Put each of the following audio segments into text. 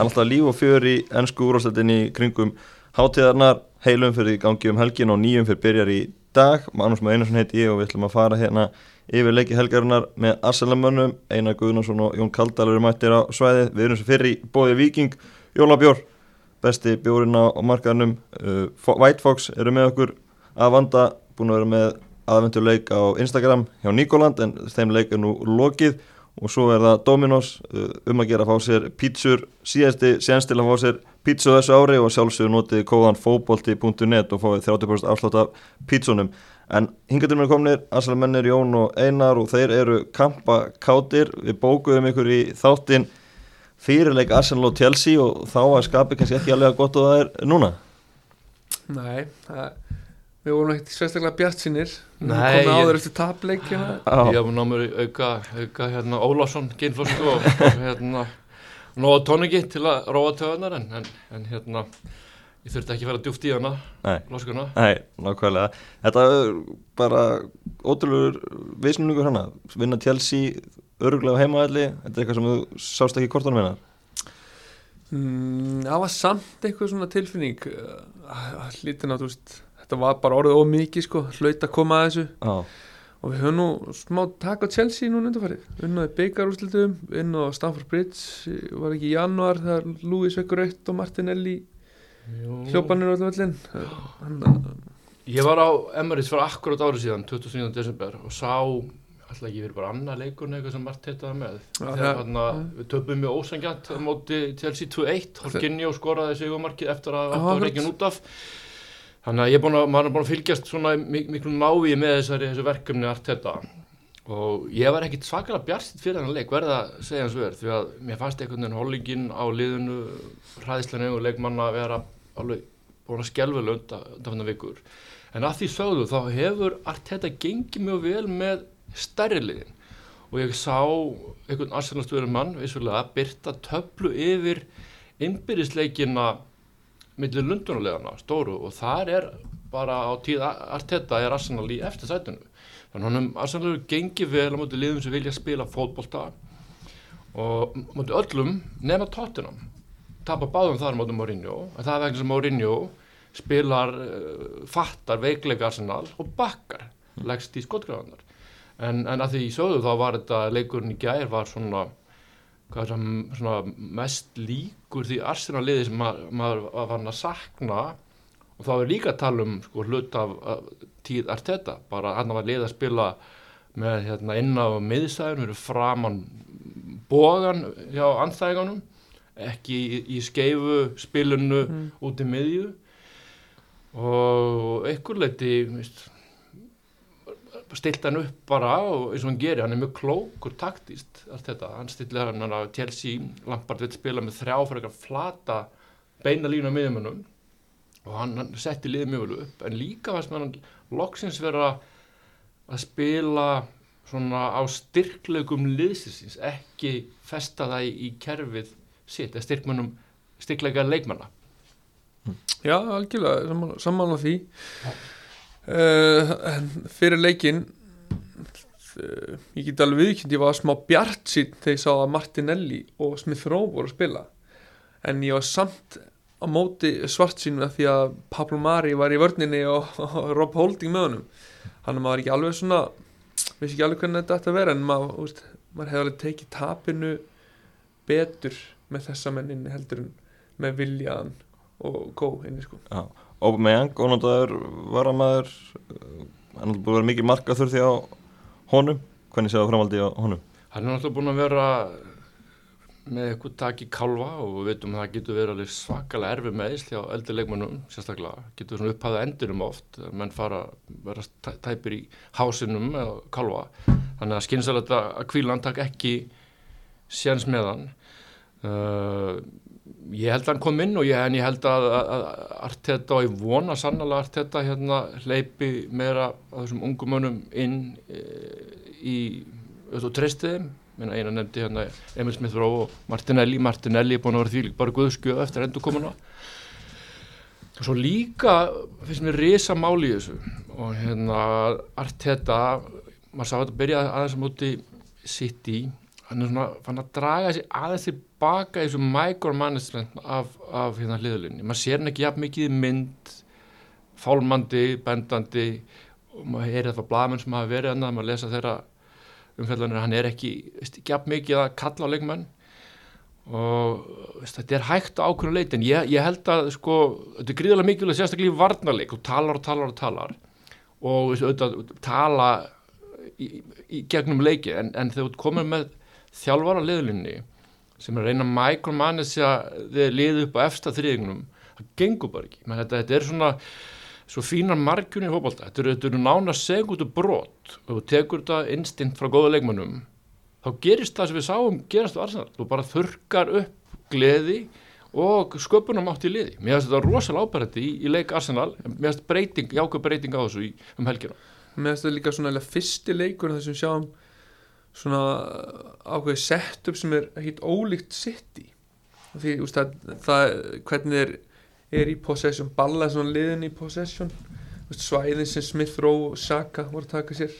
Það er alltaf líf og fjör í ennsku úrásleitinni kringum hátíðarnar, heilum fyrir gangi um helgin og nýjum fyrir byrjar í dag. Magnús Már Einarsson heiti ég og við ætlum að fara hérna yfir leiki helgarinnar með Arselamönnum. Einar Guðnarsson og Jón Kaldal eru mættir á svæðið. Við erum sem fyrir í bóði Viking, Jólabjór, besti bjórinn á markaðnum. Uh, White Fox eru með okkur að vanda, búin að vera með aðvenduleik á Instagram hjá Nikoland en þeim leik er nú lokið og svo er það Dominos uh, um að gera að fá sér pítsur síðasti séns til að fá sér pítsu þessu ári og sjálfsögur notið kóðan fóbolti.net og fáið 30% afslátt af pítsunum en hingatum er komnir Asalamennir Jón og Einar og þeir eru kampakátir við bókuðum ykkur í þáttinn fyrirleik Arsenal og Chelsea og þá að skapi kannski ekki alveg að gott og það er núna. Nei, það Við vorum ekkert sérstaklega bjart sinnir Við Nei, komum ég- áður eftir tapleikina. Ég hef námur auka, auka hérna Ólásson, Geinflosku og, hérna Nóa tóningi til að róa töðunar en, en, en hérna ég þurfti ekki að fara djúft í hana, Nei, loskuna nei, nákvæmlega. Þetta er bara ótrúlegur viðsynningur hana vinna Chelsea öruglega heimaðalli þetta er eitthvað sem þú sást ekki kortan minna mm, Það var samt eitthvað svona tilfinning. Þú veist Þetta var bara orðið ómikið sko Hlaut að koma að þessu. Já, Og við höfum nú smá taka á Chelsea núna undarfarið Unnaði byggarúslitum Inn á Stamford Bridge Var ekki í januar þegar Louis Vekkur Rautt og Martinelli Hljópanir á öllum Þannig Ég var á Emirates fyrir akkurat árið síðan 29. desember og sá alltaf ekki verið bara annað leikur eitthvað sem Mart heitaði með. Þegar það- þarna við töpum mjög ósangjant á móti Chelsea 2-1 Horkinjó skoraði sigumarkið eftir að það var reikin út af þannig að ég er búin að, maður er búin að fylgjast svona mik miklu návi með þessari, þessu verkefni allt þetta. Og ég var ekkit svakalega bjarsitt fyrir þennan leik verða að segja hans verð því að mér fannst einhvern veginn hollingin á liðinu hræðislega og leikmanna að vera alveg búin að skelvilega undan, undan vikur. En að því sögðu þá hefur allt þetta gengið mjög vel með stærri liðin. Og ég sá einhvern arsenalstöðurum mann vissulega byrta töflu yfir innbyrðisleikina millir lundunulegana stóru og þar er bara á tíð allt þetta er Arsenal í eftir sætunum þannig hann Arsenal hefur gengið vel á móti liðum sem vilja spila fótbolta og móti öllum nema Tottenham. Tapa báðum þar móti Mourinho en það er vegna sem Mourinho spilar uh, fattar veikleika Arsenal og bakkar leggst í skotgraðanar en, en að því í sögðu þá var þetta leikurinn í gær var svona, hvað er það, mest líkur því Arsenal liði sem maður, maður var fann að sakna og þá er líka að tala um sko, hlut af, tíð Arteta bara hann var lið að spila með hérna, inn á miðstæðun fyrir framann bógan hjá anþægingunum ekki í, í skeifu spilinu Mm. út í miðju og einhver leiti veist, stilt hann upp bara og eins og hann gerir, hann er mjög klókur taktíst allt þetta, hann stillir hann að Chelsea, Lampard vil spila með þrjá fyrir eitthvað flata beina línu á miðjumönnum og hann, hann setti liðið mjög vel upp. En líka fannst hann loksins vera að spila svona á styrklegum liðsins, ekki festa það í, kerfið sitt, eða styrkmönnum styrklega leikmanna. Já, algjörlega, sammála, því uh, fyrir leikinn uh, ég get alveg viðkjönd ég var smá bjart sín þegar ég sá að Martinelli og Smith Rowe voru að spila. En ég var samt á móti svart sín því að Pablo Mari var í vörninni og, og Rob Holding með honum. Hann maður ekki alveg svona vissi ekki alveg hvernig þetta ætti að vera en maður, úst, maður hefði alveg tekið tapinu betur með þessa menninni heldur en með viljaðan og góð inni sko. Já, Aubameyang, ónáttaður varamæður hann er búin að vera mikið marka þurfti á honum. Hvernig séu það framhaldi á honum? Hann er náttúrulega búin að vera með eitthvað tak í kálfa og við veitum að það getur verið svakalega erfi með ísli á eldri leikmannum sérstaklega, getur svona upphæða endurum oft menn fara vera tæ- tæpir í hásinum eða kálfa. Þannig að skynsalegt að kvílan takk ekki séns með hann. Uh, ég held að hann kom inn og ég, ég held að, að, að Arteta og ég vona sannlega Arteta hérna hleypi meira af þessum ungum mönnum inn e, í og treysti þeim. Minna eina nefndi hérna Emil Smith Rowe og Martinelli. Martinelli er búin að vera því bara guðskjöð eftir endur komuna og svo líka finnst mér risa máli í þessu. Og hérna Arteta maður sá þetta byrja aðeins á móti City. Hann er svona fann að draga sér aðeins tilbaka í þessu micromanagement af, af hérna hliðalunni maður sér ekki jafn mikið mynd fálmandi, bendandi og maður heyrið það frá blamenn sem hafa verið hann maður lesa þeirra umfællanir hann er ekki, veist, jafn mikið að kalla á leikmenn. Og veist, þetta er hægt ákveðinu leiti en ég, ég held að sko, þetta er gríðarlega mikilvægt sérstaklega í varnarleik. Og talar og talar og talar. Og veist, auðvitað, tala í, í gegnum leiki en, en þegar þú komir með þjálfara liðlinni sem er að reyna að micromanagja þegar liðu upp á efsta þriðingunum það gengur bara ekki. Þetta, þetta er svona svo fínar margjunni í hópálta þetta eru, eru nána segutu brot. Og þú tekur þetta instinkt frá góða leikmannum þá gerist það sem við sáum gerast á Arsenal, þú bara þurkar upp gleði og sköpunum átt í liði, mér finnst þetta rosalega ábærandi í, í leik Arsenal, mér finnst breyting jákvæð breyting á þessu í, um helgina. Mér finnst þetta líka svona fyrsti leikur þar sem sjáum svona ákveði setup sem er hitt ólíkt sitt í. Því úst, það, það hvernig er, er í possession balla svona liðin í possession. Úst, svæðin sem Smith Rowe og Saka voru að taka sér.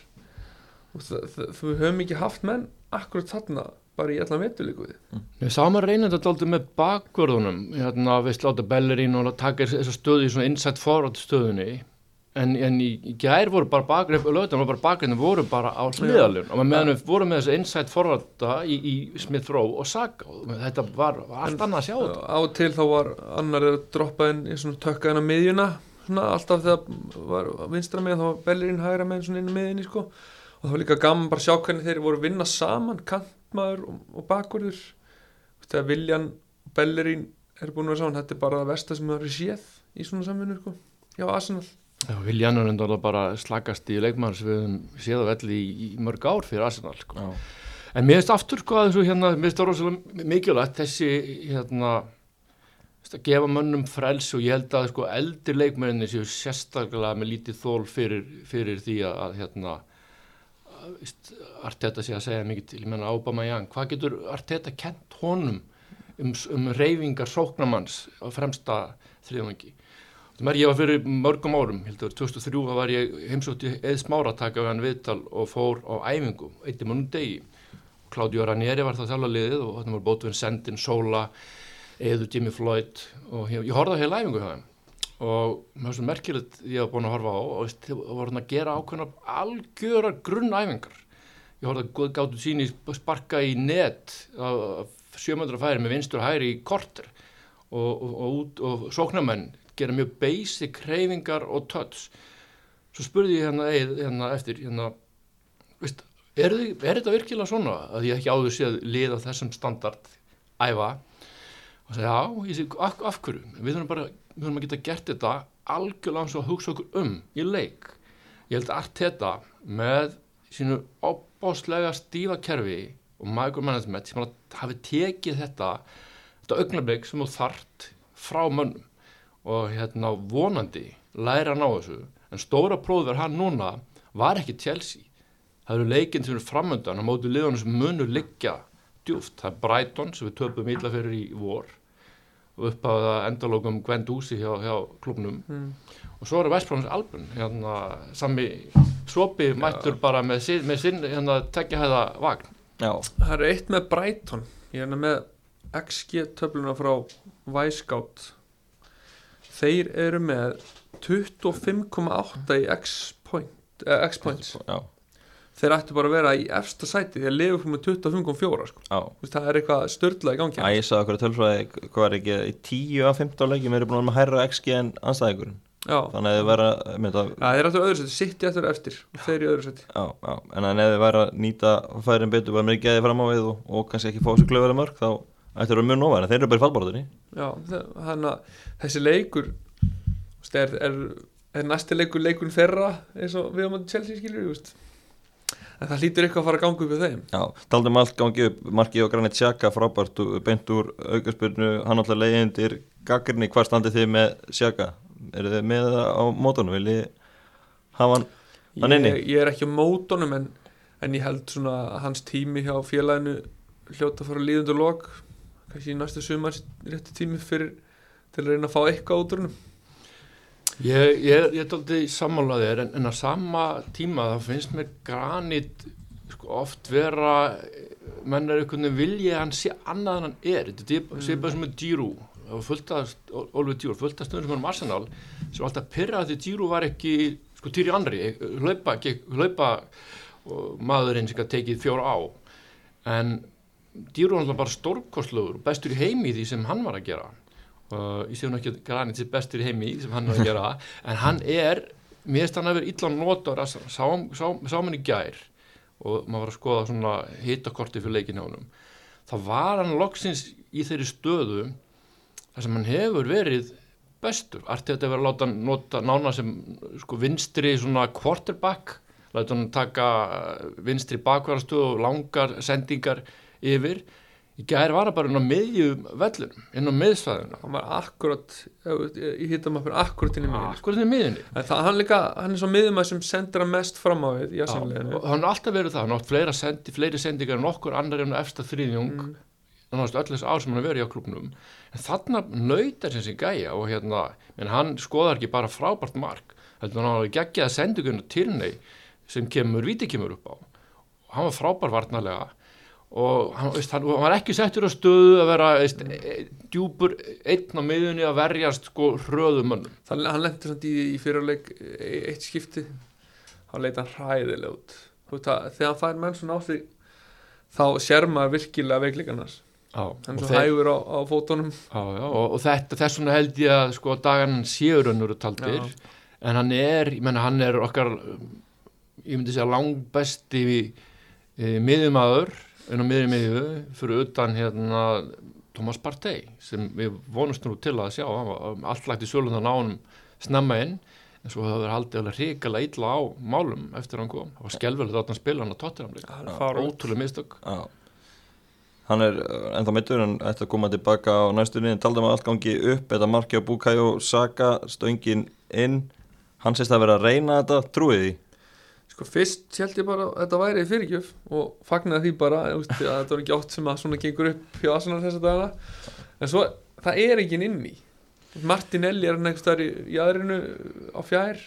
Við höfum ekki haft menn akkurat þarna bara í allan vettulíku við. Við sáum að reyna þetta alltaf með bakvörðunum. Hérna við sláta Bellerín og taka þessa stöðu í svona inside forward stöðunni en, en í, í gær voru bara bakgrið lögðan voru bara bakgrið voru bara á smiðalun og meðan við vorum með þessa inside forwarda í, í Smith Rowe og Saka og þetta var, var allt annað að sjá þetta. á til þá var annar að droppa inn í svona tökka inn á miðjuna svona alltaf þegar var vinstra með þá var Bellerín hægra með svona inn á miðjunni sko. Og það var líka gaman bara að sjá hvernig þeir voru vinna saman kantmaður og, og bakverður þegar Viljan Bellerín er búin að vera saman, þetta er bara það versta sem það er séð í svona samvinnu sko. já, Arsenal Já, Viljan er enda bara slagast í leikmann sem við höfum séð á velli í, í mörg ár fyrir Arsenal sko. en mér finnst aftur sko að þessu hérna, mér finnst það rosalega mikilvægt þessi hérna að gefa mönnum frels og ég held að sko eldir leikmenninni séu sérstaklega með lítið þól fyrir, fyrir því að hérna Arteta sé að segja mikið til, ég menna Obama Young, hvað getur Arteta kent honum um, um reyfingar sóknamanns á fremsta þriðvangi það er ég var fyrir mörgum árum, heldur 2003 var ég heimsótti eða smára taka við hann viðtal og fór á æfingu eitt í mannum degi, Claudio Ranieri var það þjála liðið og hann var bótuvinn Sendin, Sola, eðu Jimmy Floyd og ég, ég horfði á heila æfingu hjá þeim. Og mér finnst það merkilegt ég hef búin að horfa á og það voru hann að gera ákveðna algjörar grunnæfingar ég horfði að gáttu síni sparka í net sjömöndra færi með vinstur hæri í korter og, og, og, og sóknarmenn gera mjög basic hreyfingar og touch. Svo spurði ég hérna, hérna eftir hérna, veist, er, þið, er þetta virkilega svona að ég ekki áður séð lið á þessum standard æfa? Og það já, ég sé af, af hverju? Við þurfum bara við höfum að geta gert þetta algjörlega eins og að hugsa okkur um í leik. Ég held að Arteta með sínu opbáslega stífa kerfi og micromanagement sem hafi tekið þetta þetta augnablik sem þú þart frá mönnum og hérna vonandi læra að ná þessu. En stóra próður hann núna var ekki Chelsea. Það eru leikinn sem eru framöndan á mótu liðunum sem munur liggja djúft, það er Brighton sem við töpum illa fyrir í vor upp á það endalókum Gwen Dúsi hjá, hjá klubnum mm. og svo er Vestbrónins albun hérna, sami Sopi mættur bara með, sin, með sinn hérna, tekja hæða vagn. Já. Það er eitt með Brighton. Ég er með XG töfluna frá Weisgátt þeir eru með 25,8 í X-point eh, X-points þeir ættu bara að vera í efsta sæti því að lifa fyrir með 25,4 sko. það er eitthvað störtlega í gangi Æ, ég sagði okkur að tölfræði hvað er ekki í 10-15 leikjum eru búin að hæra XG en anstæðingurinn þannig að þið vera ja, þeir ættu öðru seti, sitt í eftir eftir og þeir í öðru seti já, já. en að ef þið væri að nýta færin betur bara með geði fram á við og, og kannski ekki fá sér glöðulega mörg þá að vera mjög nóvæðin þeir eru bara í fallborðinni já, þannig að þessi leikur er, er, er næsti leikur leikun ferra eins og við á maður Chelsea skilur en það hlýtur eitthvað að fara að ganga upp við þeim. Já, taldum allt gangi upp Marki og Granit Xhaka frábært beint úr aukarspurnu hann alltaf leiðindir. Gaggarni hvað standið þið með Xhaka? Eru þið með það á mótunum? Vil ég hafa hann, hann inni? Ég, ég er ekki á mótunum en, en ég held svona hans tími hjá félaginu hljóta að fara líðundur lok kannski í næstu sumar rétti tími fyrir til að reyna að fá eitthvað út úr húnum Ég, ég, ég tóldi sammálaðir en, en á sama tíma þá finnst mér Granit sko, oft vera menn er einhvern veginn vilja að hann sé annað en hann er. Þetta er sé bara sem með Giroud. Og fulltast, Ólfur Giroud, fulltast um Arsenal sem alltaf pyrra því Giroud var ekki sko týri andri, hlaupa, hlaupa maðurinn sem tekið fjóra á. En Var bara stórkostluður og bestur í heimi því sem hann var að gera. Og ég sé hún ekki að granit sér bestur í heimi sem hann var að gera en hann er, mér finnst hann að vera illa notar að sá, sá, sá hann í gær og maður var að skoða svona hitakorti fyrir leikin hjá hann þá var hann loksins í þeirri stöðu þar sem hann hefur verið bestur, artið þetta verið að láta hann nota nána sem sko vinstri svona quarterback, láta hann taka vinstri bakvarastöðu og langar sendingar yfir. Í gæri var það bara inn á miðjum vellunum, inn á miðsvæðinu. Hann var akkurat, ég hittum að fyrir akkurat inn í miðjunni akkurat inn í miðjunni. Það, hann, líka, hann er svo miðjum að sem sendur að mest fram á við í aðsannleginu hann har alltaf verið það, hann átt fleira sendi, fleiri sendingar en okkur annar en eftir þrýðjung mm. hann har allir þessu ár sem hann verið á klubnum en þarna nöytar sem sé gæja og hérna, en hann skoðar ekki bara frábært mark, heldur hann að gegja sendingunum til ney sem kemur, viti kemur upp á. Hann var frábær varnalega og hann, veist, hann, hann var ekki settur á stöðu að vera veist, e, djúpur einn á miðunni að verjast sko hröðumönnum hann, hann lendur í, í fyrirleik e, eitt skipti. Hann leita hræðileg út. Þegar hann fær menn svona á því þá sér maður virkilega veiklingarnas hann svo hægur á, á fótunum. Já, já, og, og þetta þessuna held ég að sko dagan séur hann eru taldir. Já. en hann er, ég menna hann er okkar ég myndi segja langbesti e, miðumadur inn á miðri miðju fyrir utan hérna Thomas Partey sem við vonumst nú til að sjá. Allt lagt í sjölunan á hann snemma inn en svo hefur haldið alveg ríkala illa á málum eftir hann kom. Það var skelvelið að spila hann að tóttir ótrúlega mistök. Já. hann er ennþá mittur en ætti að koma tilbaka á næstunni en talda maður allt gangi upp. Þetta marki á Bukayo Saka stöngin inn. Hann sést að vera að reyna þetta trúið því Sko fyrst held ég bara að þetta væri fyrirgjöf og fagnaði því bara að þetta var ekki átt sem að svona gengur upp hjá Arsenal þess að dagana. En svo það er ekki inn í Martinelli er nefnst þar í, í aðrinu á fjær.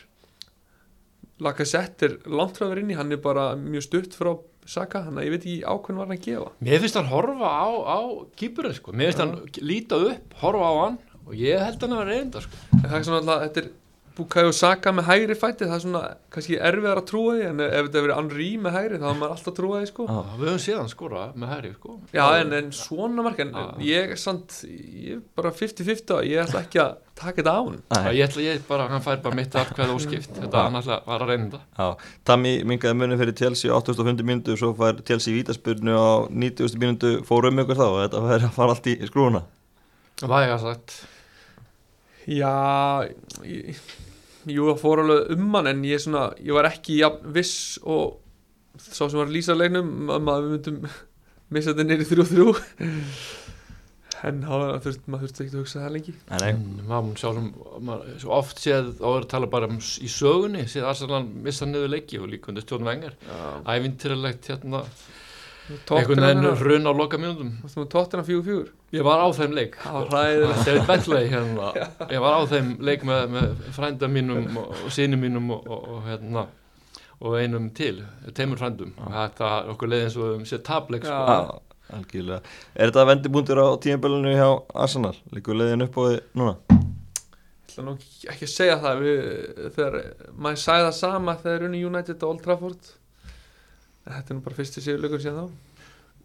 Lacazette er langt frá að vera inn í hann er bara mjög stutt frá Saka hann að ég veit ekki ákveðin var hann að gefa. Mér finnst hann horfa á, á kýpurinn sko, mér finnst ja. hann líta upp horfa á hann og ég held hann að vera reynda sko. Það er svona alltaf, þetta er Bukayo Saka með hægri fætti það er svona kannski erfiðar að trúa því en ef þetta verið Henri með hægri þá er maður alltaf að trúa því sko. ah, Við höfum séðan skora með hægri sko. Já en, en svona marg en ah. ég er samt, ég er bara 50-50 og ég ætla ekki að taka þetta á ah, Ég ætla ég bara, hann fær bara mitt aðkvæða óskipt. Þetta hann ætla var að reyna þetta. Tami mingaði munni fyrir Chelsea 850 minútu og svo fær Chelsea vítaspurnu á 90 minútu fórum ykkur þá? Og þetta fær að fara allt í skrúna Það er ekki að sagt Já, ég, jú það fór alveg um hann en ég, svona, ég var ekki ja, viss og sá sem var að lýsa leiknum um að við myndum missa þetta neyri þrjú þrjú en þurft, maður þurfti ekki að hugsa það lengi. Maður sjá sem maður, svo oft séð áður að tala bara um, í sögunni séð Arsalan missa niður leiki og líka undir stjórnum engar ævintýralegt hérna einhvern veginn hrun á loka mínútum fjögur fjögur. Ég var á þeim leik. Hérna. Ég var á þeim leik með, með frænda mínum og, síni mínum og, og, og hérna og einum til, teimur frændum. Og þetta er okkur leið eins og um sér tableik sko. Algjörlega. Er þetta vendibúndur á tímabölinu hjá Arsenal? Liggur leiðin upp á því núna? Nú ekki að segja það. Við, þegar maður sæði það sama þegar unni United og Old Trafford þetta er nú bara fyrstu sigurleikur síðan þá.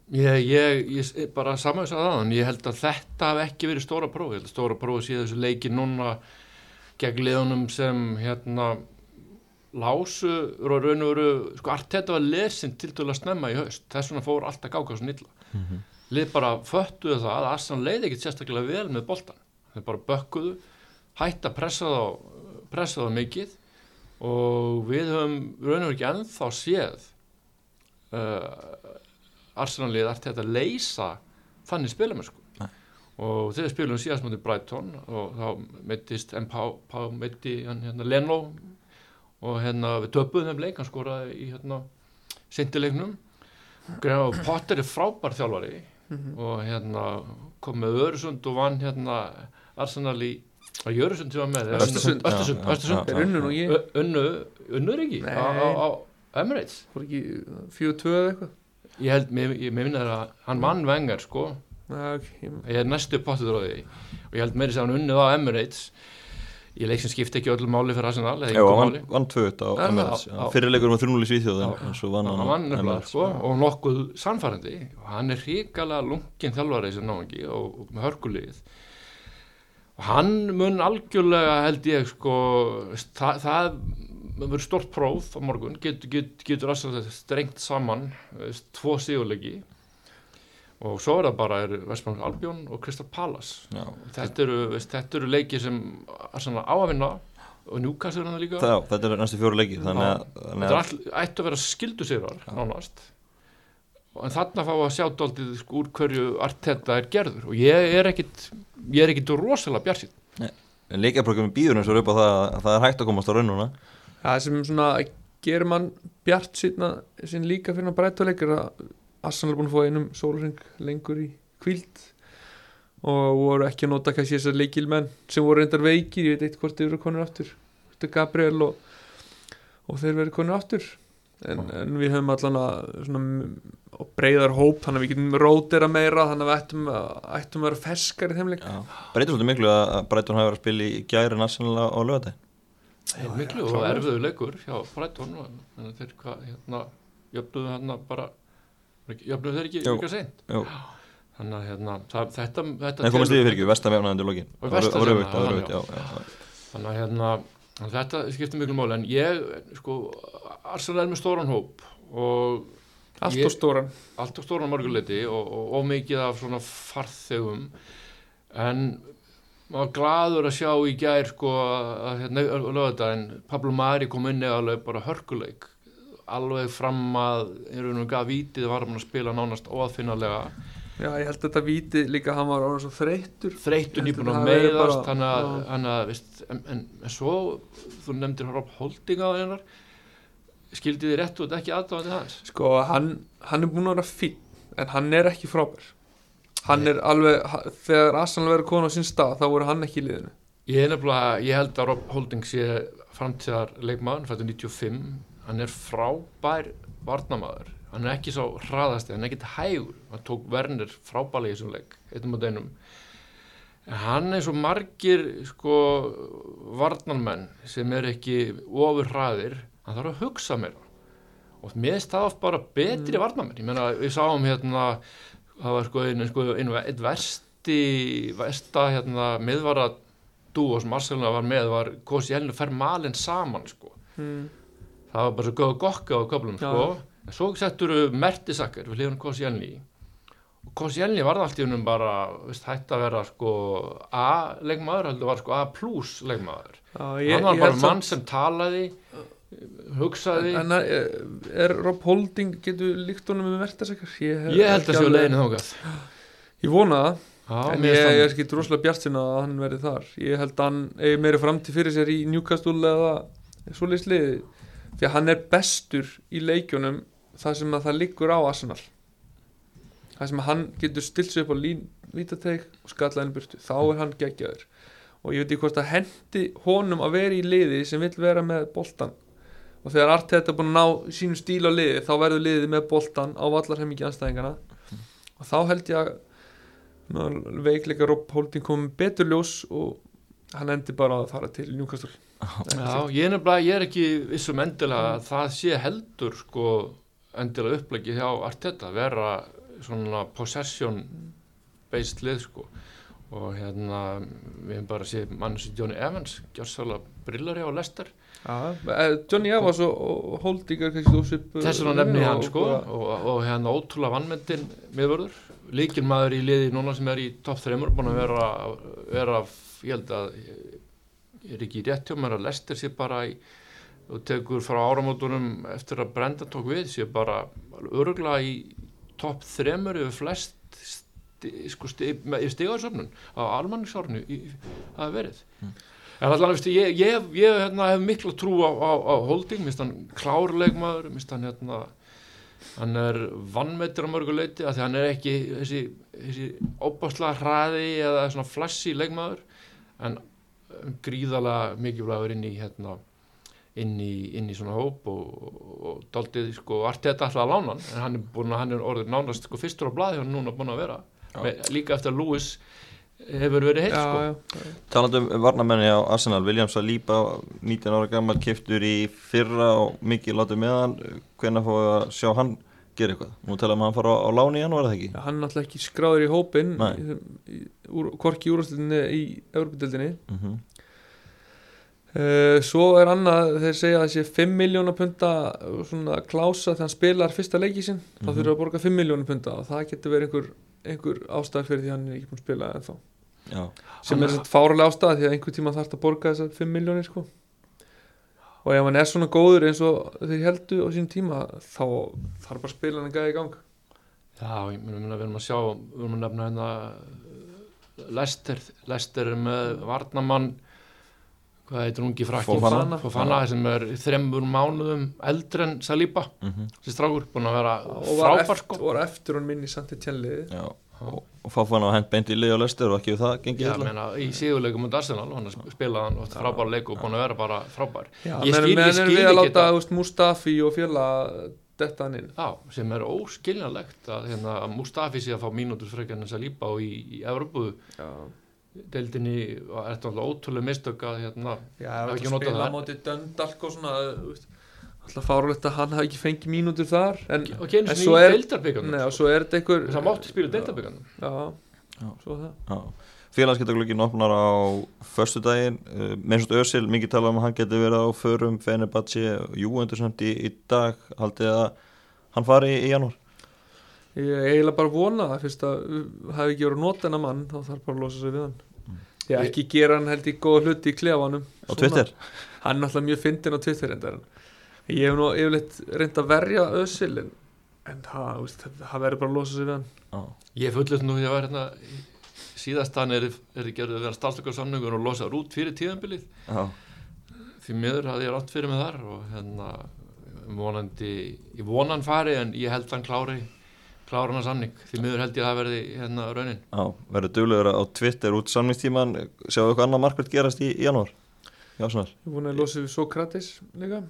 Ég, ég, ég bara samanvisa það ég held að þetta hef ekki verið stóra próf ég held að stóra próf sé þessu leiki núna gegn liðunum sem hérna lásu og raun og veru sko allt þetta var lesin til að snemma í haust. Þess vegna fór alltaf gáka svo nýlla mm -hmm. lið bara föttuðu það að Assan leiði ekkert sérstaklega vel með boltan þeir bara bökkuðu hætt að pressa þá pressa þá mikið og við höfum raun og veru ekki ennþá séð uh, Arsenalið ætti þetta að leysa þannig spilamennsku og þegar spilum við síðast mútið Brighton og þá meittist M.P. meitti hérna Leno og hérna við töpuðum þeim leik hann skoraði í hérna sindilegnum og Potter er frábær þjálfari mm -hmm. og hérna kom með Öresund og vann hérna Arsenal í að Jörgsund sem var með Östersund. Östersund Unnu, unnu er ekki? Á Emirates? Fór ekki 4-2 eða eitthvað? Ég held, mér, minna að hann vann vengar sko, Nei, ok, ég- er næstu pottur á því. Og ég held meiri sem hann unnið á Emirates. Ég leik sem skipti ekki öllu máli fyrir Arsenal eða Já, hann vann tvö þetta á Emirates. Fyrirleikur var 3-0 í Svíþjóð Já. en svo vann hann vann Emirates sko, og nokkuð sannfærandi. Og hann er hrikalega lungin þjálfari sem náðingi og, og með hörkulið og hann mun algjörlega held ég sko það, það verður stort próf á morgun, getur, getur, getur alltaf strengt saman tvo sigurleiki. Og svo er það bara er Vestmann Albjón og Kristal Palace. Já. þetta eru, veist, þetta eru leiki sem á að vinna og Newcastle er hann líka. Það, þetta er næstu fjóru leikir þannig að, þannig Þetta að all, ættu að vera skildu sigrar nánast. En þarna fá að sjá dálítið sko, úr hverju Arteta er gerður. Og ég er ekkit ég er ekkit rosalega bjarsinn leikjarprogramin býður eins og upp á það að það er hægt að komast á raununa það sem svona gerir mann bjart sína, sín líka fyrir að breyta leikir að Arsenal er búin að fá einum sólring lengur í kvíld og voru ekki að nota kannski þessar leikilmenn sem voru reyndar veikir, ég veit eitt hvort þeir eru konur aftur Þetta er Gabriel og, og þeir verið konur aftur. En, en við höfum allan að breyðar hóp þannig að við getum rótera meira þannig að við ættum, að- ættum að vera ferskar í þeim leik. Breytir svolítið miklu að Brighton hafi verið að spila í gæri nationala á Heil miklu og erfiðu leikur hjá Brighton en þeir hvað hérna jöfnuðu hérna bara jöfnuðu þeir ekki líka seint? Þannig að hérna það, þetta, þetta en komast yfir fyrir ekki, vestam jafnaði undir lokin. Og þannig að hérna þetta skiptir miklu máli. En ég sko Arsenal er með stóran hóp og allt og stóran. Allt á stóran mörguleiti og, og, og mikið af svona farþegum. En maður var gladur að sjá í gær sko að hérna lögðardaginn Pablo Mari kom inn eða alveg bara hörkuleik. Alveg fram að og gaf vítið var hann að spila nánast óaðfinnalega Já, ég held að þetta víti líka að hann var orðin svo þreyttur. Þreytun Ég held nýbúin að að þannig að, að veist, en, en, en svo þú nefndir Rob Holding á hennar. Skildi þið rétt út ekki aðdáðandi hans? Sko, hann, hann er búin að vera fín en hann er ekki frábær Hann er alveg, þegar Arsenal verður konu á sín stað, þá voru hann ekki í liðinu. Ég er nefnilega, ég held að Rob Holding sé framtíðar leikmaður, fættur 95 hann er frábær varnamaður, hann er ekki svo hraðasti, hann er ekkit hægur, hann tók Werner frábælega í þessum leik, einnum á deinum en hann er svo margir sko varnarmenn sem er ekki ofur hraðir, hann þarf að hugsa meira. Og mér oft bara betri mm. varnarmenn, ég meina við sáum hérna það var sko einu, sko, einu eitt versti versta hérna miðvara dúo sem Arsenal var með var Kosi Elni fer malin saman sko. Hmm. það var bara svo góða gokka á köflum sko. En svo settur Mertisakker við hlifum Kosi Elni og Kosi Elni var allt í húnum bara veist, hætt að vera sko A-leikmaður heldur var sko A-plus leikmaður. Já, hann var bara mann sem talaði hugsaði. En er, er Rob Holding, getur líkt honum með verðarsakar? Ég, ég held að séu leiðinu þákað Ég vona það, en ég, ég er skilt rosalega bjart sinna að hann verði þar. Ég held að hann eigi meiri framtíð fyrir sér í Newcastle eða svoleiðis liði Því að hann er bestur í leikjunum þar sem að það liggur á Arsenal. Það sem að hann getur stilt sig upp á lín vítateik og skalla henni burtu. Þá er hann geggjaður. Og ég veit ekki hvort að hendi honum að vera í liði sem vill vera með boltan og þegar Arteta er búin að ná sínu stíl á liði þá verður liðið með boltan á vallarhemmingi anstæðingana og þá held ég að veikleika Rob Holding kom betur ljós og hann endi bara að fara til Newcastle. Já, ég ég er ekki vissum endilega að það sé heldur sko endilega uppleggi hjá Arteta vera svona possession based lið sko. Og hérna við hefum bara séð mann sem Johnny Evans gjörsálega brillari á Lester Johnny Evans og, og Holding er kannski ósvip þess vegna nefni ég hann sko og, og hérna ótrúlega vannmyndin miðvörður. Líkin maður í liði núna sem er í topp 3 búin að vera, vera ég held að ég er ekki rétt hjá mér að Lester sé bara í og tekur frá áramótunum eftir að Brenda tók við sé bara öruglega í topp 3 yfir flest sti, sko, sti, í stigarsöfnun á almanningsárnu það hefur verið En allan, veistu, ég, ég, ég hérna, hef mikla trú á, á, á Holding, minnst hann klárleikmaður, minnst hann hérna, hann er vannmeitur á mörgu leiti, af því hann er ekki þessi, þessi óbáslega hraði eða svona flassi leikmaður, en gríðalega mikilvægur inn í, hérna, inn í, inn í svona hóp og, og, daldið sko Arteta alltaf að lána en hann er, búin, hann er orðið nánast sko fyrstur á blaði hann núna búin að vera. Með, líka eftir að Lewis hefur verið heilt sko. já, Talandi um varnamenni á Arsenal, Williams Saliba 19 ára gammal kiftur í fyrra og mikið látið með hann. Hvenær fóðu að sjá hann gera eitthvað? Nú talaðum að hann fara á, á láni í hann, var það ekki? Hann er náttúrulega ekki skráður í hópin Korki í úrvarslutinni í Európa-dildinni Mm uh, Svo er annað þeir segja að þessi 5 miljónar punta svona klása þegar hann spilar fyrsta leiki sinn. Þá Mhm. þurfa að borga 5 miljónar punta og það getur verið einhver, einhver ástæð fyrir því að hann er ekki búin að spila ennþá. Já, sem er svona fáralega ástæð því að einhver tíma þarf að borga þessar 5 miljónir sko. Og ef hann er svona góður eins og þeir heldu á sín tíma þá þarf bara að spila hann að gæða í gang. Já, ég meina við erum að sjá við erum að nefna hérna Lester, Lester er með Varnamann hvað heitir ungi frakki? Fofana. Fofana. Sem er þremur mánuðum eldri en Saliba mm þessi strákur búin að vera og frábær sko. var eftir hann minni samt í já. Og, og á hend beint í lið og lestur og ekki við það gengið meina, í sigurleikum út Arsenal hann spilaði hann frábær leik og búin að vera bara frábær. Já, Ég skil- ég menn skil við að ekki láta þetta. Mustafi og fjöla detta hann inn. Já, sem er óskiljanlegt að, hérna, Mustafi sé að fá mínútur frekar en Saliba og í, í Evropu Já, deildinni og er þetta alltaf ótrúlega mistök að hérna, já það ekki ekki notað spila á það. móti döndalk og svona alltaf fárulegt að hann hafi ekki fengið mínútur þar en, og ekki einu En sinni svo í er- deildarbyggarnum neða, og svo er þetta einhver það mátti spila deildarbyggarnum Já, Já. svo er það Já. Félagskeptaglögin opnar á förstu daginn, uh, minnst Ösil mikið tala um að hann geti verið á förum Fenerbahce, Juventus samt í, í dag haldið að hann fari í, í janúar Ég eiginlega bara vona það fyrst að uh, hafi ekki verið að nota hennar mann þá þarf bara að losa sig við hann. Ég Ég- ekki gera hann held í góða hluti í klefanum. Á Twitter? Hann er náttúrulega mjög fyndin á Twitter endar Ég hef nú yfirleitt reynd að verja Ösil en, en það, það verður bara að losa sig við hann. Já. ég fullist nú því að hérna í- síðast hann er, er gerðið að vera starfstökkarsamningur og losaður út fyrir tíðanbilið Já. því miður hafði ég rátt fyrir mig þar og hérna vonandi, ég vona hann fari en ég held hann klári klára hann að samning, því miður held ég að það verði hérna raunin. Já, verður duglegur á Twitter út samningstíman sjáu eitthvað annað markvært gerast í, í janúar? Já, svona Ég er búin að losa við Sokratis líka.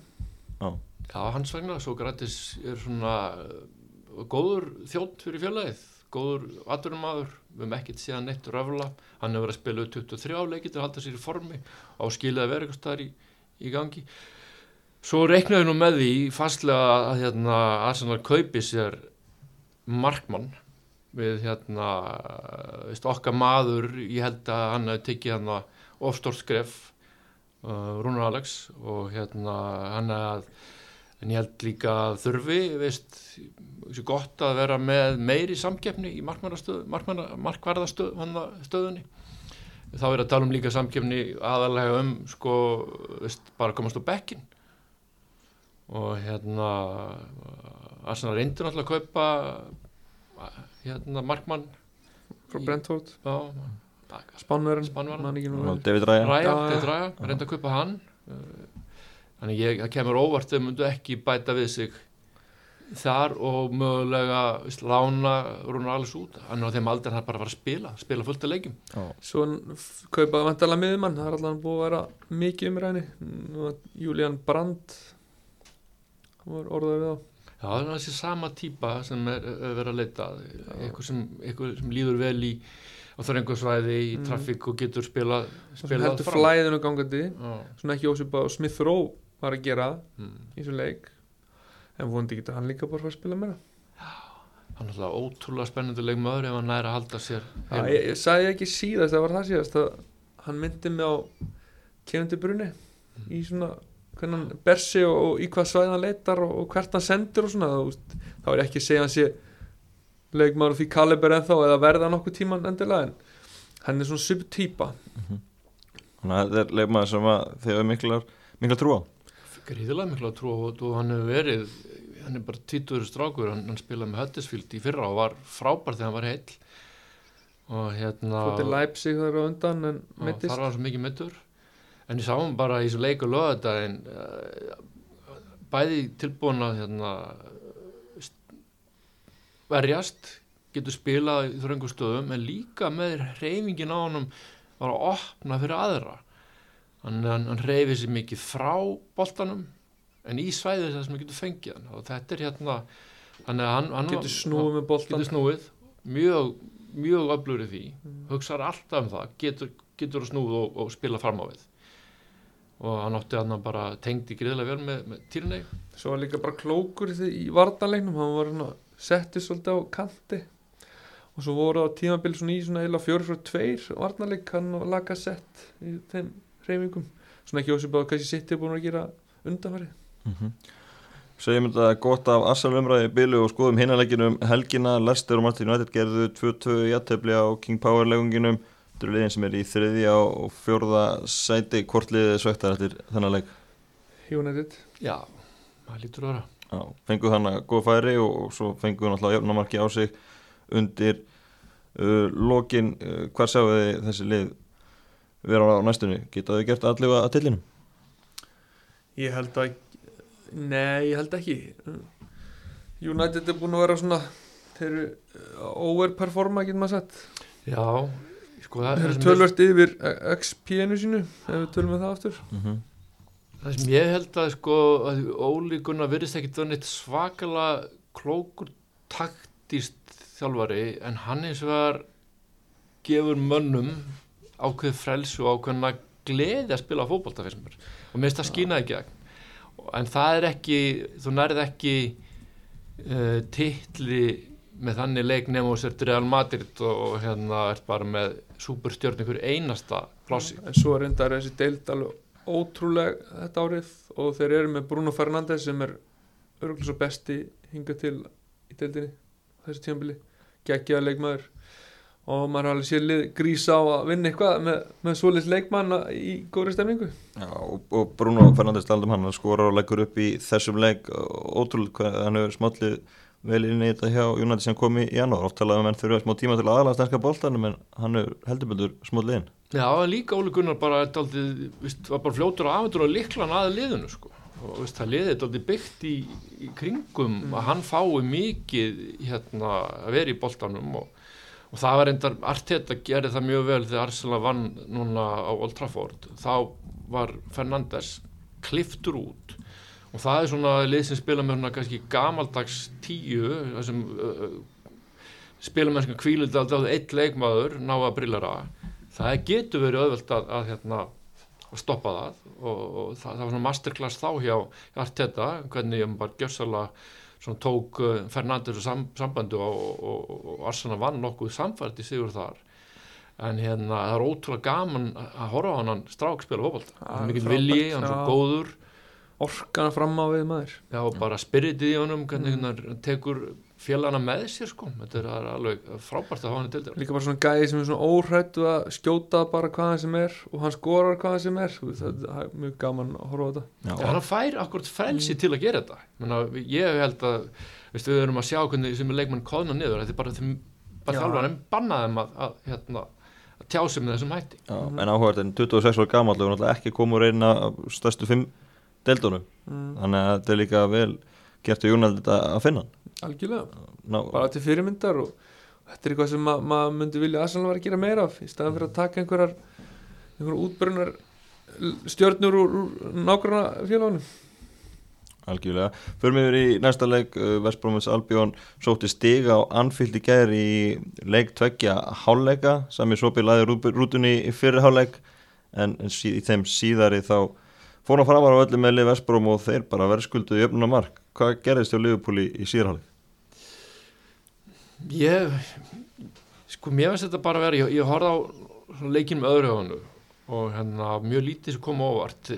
Já, hans vegna, Sokratis er svona uh, góður þjótt fyrir fjölaðið, góður atvinnumadur, við hefum ekkert séð neitt röfla, hann hefur verið að spila 23 leikir til að halda sér í formi. Á skilið að vera eitthvað staðar í, í gangi. Svo reiknaði nú með því fastlega að hérna, Arsenal kaupi sér markmann. Við hérna, veist, okkar maður, ég held að hann hefði tekið hann ofstórt skref, uh, Rúnar Alex og hérna hann að en ég held líka að þurfi veist, gott að vera með meiri samkeppni í markvarðastöðunni þá er að tala um líka samkeppni aðalega um sko, veist, bara að komast á bekkin og hérna Arsenal reyndir náttúrulega að kaupa hérna markmann frá Brentford. Vel. David Raya. Reynda að kaupa hann. Þannig ég, það kemur óvart þau myndu ekki bæta við sig þar og mögulega lána Rúnar Alice út. Hann er á þeim aldrei hann bara að fara að spila spila fullt af leikjum. Já. Svo kaupaði vantalega miðjumann. Það er allan búið að vera mikið var Julian Brandt hann var orðað við á Já, það er þessi sama típa sem er, er verið að leita að. eitthvað sem, sem líður vel í á þröngusvæði í Mm. trafík og getur spila, sem spila heldur flæðinu gangandi Já, svona ekki ósvipa og Smith Rowe var að gera mm. í þessu leik en vonandi getur hann líka bara að fara að spila meira hann er alltaf ótrúlega spennandi leikmaður ef hann næri að halda sér Já, ég, ég sagði ekki síðast, það var það síðast að hann myndi mig á kefandi brunni í svona hvernig hann ber sig og, og í hvað svæð hann leitar og, og hvert hann sendir og svona þú veist, þá er ég ekki að segja hann sé leikmaður því kaliber ennþá eða verða nokkuð tíman endilega en hann er svona subtýpa Þannig að þetta er leikmaður sem að þið hefur miklar, miklar trú á? Gríðilega miklu að trú og, og hann hefur verið hann er bara títur strákur hann, hann spilaði með Huddersfield í fyrra og var frábær þegar hann var heill. Og hérna Fótið Leipzig þar á undan en og mittist þar var hann svo mikið mittur en ég sá hann bara í þessu leik og löða þetta en uh, bæði tilbúin að hérna, st- verjast getur spilað í þröngu stöðum en líka með reyfingin á honum var að opna fyrir aðra. Hann, hann, hann reyfi sér mikið frá boltanum en í svæðið þess að maður getur fengið hann. Og þetta er hérna hann, hann getur snúið með boltan getur snúið. Mjög, mjög öflur í því. Hugsaður alltaf um það. Getur, getur að snúið og, og spila fram á við og hann átti hann bara tengdi greiðlega vel með, með Tierney svo var líka bara klókur í, því- í varnalegnum hann var svona settið svolítið á kanti. Og svo voru á tímabil svona í svona eila fjóri frá tveir varnaleg hann og laga sett í þeim hreyfingum. Svona ekki ósipað að kannski sitt er búin að gera undanfæri Mhm. Segjum þetta gott af Arsenal umræði í bylu og skoðum hinanleikinum helgina, Leicester og Martin United gerðu 2-2 jættefli á King Power legunginum þetta eru liðin sem er í þriðja og fjórða sæti, hvort liðið svektar eftir þennan leik? United. Já, það lítur að vera. Já, fenguð hann að góða færi og, og svo fenguð hann alltaf jöfnamarki á sig undir uh, lokin, uh, hvar sjáu þið þessi lið vera á næstunni, geta þau gert allir að tillinum? ég held að nei, ég held ekki. United er búin að vera svona þeir eru overperforma getur maður sett já, sko það, ég- tölvert yfir XP-inu sínu ef við tölum við það aftur. Mm -hmm. það sem ég held að sko að virðist ekkit það neitt svakalega klókur taktist þjálfari en hann eins og var gefur mönnum ákveð frelsu og ákveðna gleði að spila fótbolta fyrst mér. Og mér finnst það skýnaði gegn. En það er ekki, þú nærið ekki uh, titli með þannig leik nema og sért Real Madrid og, og hérna ert bara með superstjörn ykkur einasta plássi en svo er reyndar þessi deild alveg ótrúleg þetta árið og þeir eru með Bruno Fernandes sem er örgulega svo besti hingað til í deildinni þessi tímabili. Geggjaða leikmaður. Og maður har alveg sér lið grísa á að vinna eitthvað með, með svoleiðs leikmann í góðri stemningu. Já, og, og Bruno Fernandes taldum hann að skora og leggur upp í þessum leik. Ótrúlega hvað hann hefur smállið vel inn í þetta hjá United sem kom í janúar. Oft talaðum menn þurfa smá tíma til að aðalega stenska boltanum en hann hefur heldurböldur smállið inn Já, líka Óli Gunnar bara er daldið, vist, var bara fljótur á afhendur og liklan að liðinu sko. og vist, það liðið er daldið byggt í, í kringum að hann fái mikið hérna, að vera í boltanum og, og það var reyndar Arteta gerði það mjög vel þegar Arsenal vann núna á Old Trafford. Þá var Fernandes kliftur út og það er svona lið sem spila með svona kannski gamaldags tíu sem uh, spila með svona kvílið aldrei eitt leikmaður ná að brillara. Það getur verið auðvelt að, að, hérna, að stoppa það. Og, og það, það var svona masterclass þá hjá Arteta hvernig ég bara gjössalega svona tók uh, Fernandes og sam, sambandu og, og, og Arsena vann nokkuð samfært í sigur þar. En hérna það er ótrúlega gaman að horfa á hann strák spila fókbalta Ja, hann er mikill vilji, hann er svo góður orkana fram á við maður. Já, bara spiritið í honum hvernig hann tekur félagana með sér sko. Þetta er alveg frábært að hafa hann í deildir líka bara svona gæði sem er svona óhrættu að skjóta bara hvaðan sem er og hann skorar hvaðan sem er. Það er mjög gaman að horfa á þetta. Já, Já, hann fær akkurat frelsi til að gera þetta. Menna, ég held að veistu, við erum að sjá hvernig sem er leikmann kóðna niður. Þetta er bara, þeim, bara Já. þjálfarinn bannaðum að, að, hérna, að tjá sig með þessum hætti. Já, en áhugað en 26 ára gamall og náttúrulega ekki komur eina af stærstu fimm deildunum. Mm, þannig að þetta er líka vel gert í United að finna algjörlega, Ná, bara til fyrirmyndar og þetta er eitthvað sem ma maður myndi vilja aðsannlega vera að gera meira af í staðan fyrir að taka einhverjar einhverjar útbrunnar stjörnur úr, úr nágrana félagunum Algjörlega. Förum við í næsta leik, Vestbrómins Albjón sótti stiga Anfield í gær í leik tveggja háleika, sami sopi laði rútunni í fyrri háleik en, í þeim síðari þá fór hann framar á öllu með lið Vestbróm og þeir bara verðskulduði öfnuna mark. Hvað gerðist hjá Liverpool í, í síðarháleik? ég sko mér finnst þetta bara vera ég, ég horfði á svona leikinn með öðru höfunu og hérna mjög lítið sem kom á óvart